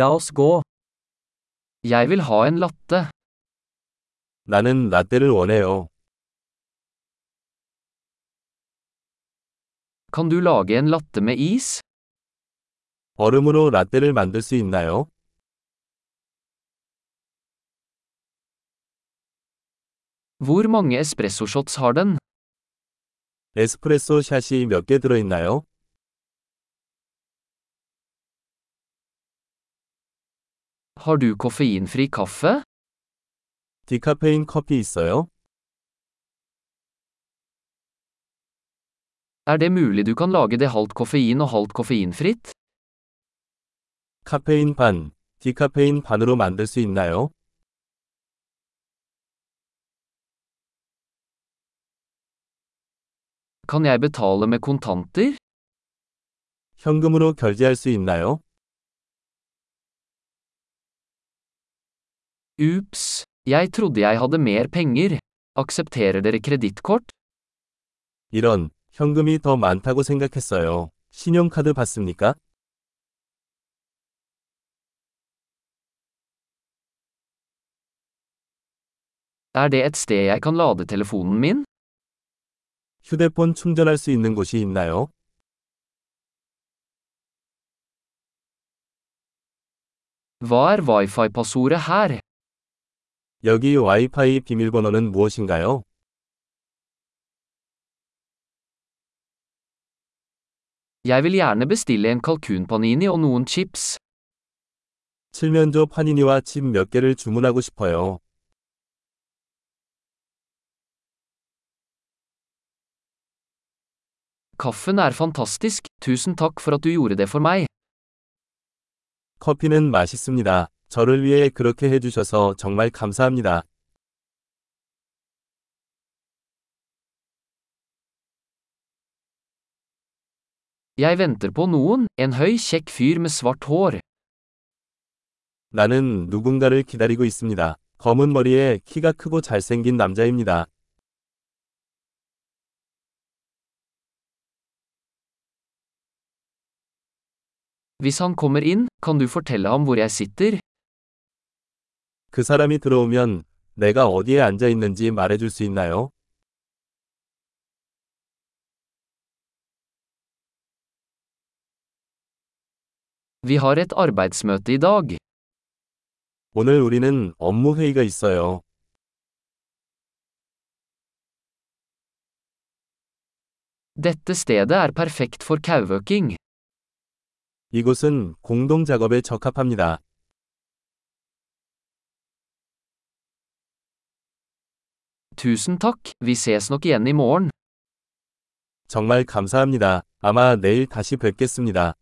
La oss gå. Jeg vil ha en latte. 나는 라떼를 원해요. Kan du lage en latte med is? 얼음으로 라떼를 만들 수 있나요? Hvor mange espressoshots har den? 에스프레소 샷이 몇 개 들어있나요? Har du koffeinfri kaffe? 디카페인 커피 있어요? Er det mulig du kan lage det halvt koffein og halvt koffeinfritt? 카페인 반, 디카페인 반으로 만들 수 있나요? Kan jeg betale med kontanter? 현금으로 결제할 수 있나요? Ups, jeg trodde jeg hadde mer penger. Aksepterer dere kredittkort? 이런, 현금이 더 많다고 생각했어요. 신용카드 받습니까? Er det et sted jeg kan lade telefonen min? 휴대폰 충전할 수 있는 곳이 있나요? Hva er wifi-passordet her? 여기 와이파이 비밀번호는 무엇인가요? Jeg vil gjerne bestille en kalkunpanini og noen chips. 칠면조 파니니와 칩 몇 개를 주문하고 싶어요. Kaffen er fantastisk, tusen takk for at du gjorde det for meg. 커피는 맛있습니다. 저를 위해 그렇게 해주셔서 정말 감사합니다. Jeg venter på noen, en høy, kjekk fyr med svart hår. 나는 누군가를 기다리고 있습니다. 검은 머리에 키가 크고 잘생긴 남자입니다. Hvis han kommer inn, kan du fortelle ham hvor jeg sitter? 그 사람이 들어오면 내가 어디에 앉아 있는지 말해줄 수 있나요? Vi har et arbeidsmøte i dag. 오늘 우리는 업무 회의가 있어요. Dette stedet er perfekt for kauøking. 이곳은 공동 작업에 적합합니다. Tusen takk, vi ses nok igjen i morgen. 정말 감사합니다. 아마 내일 다시 뵙겠습니다.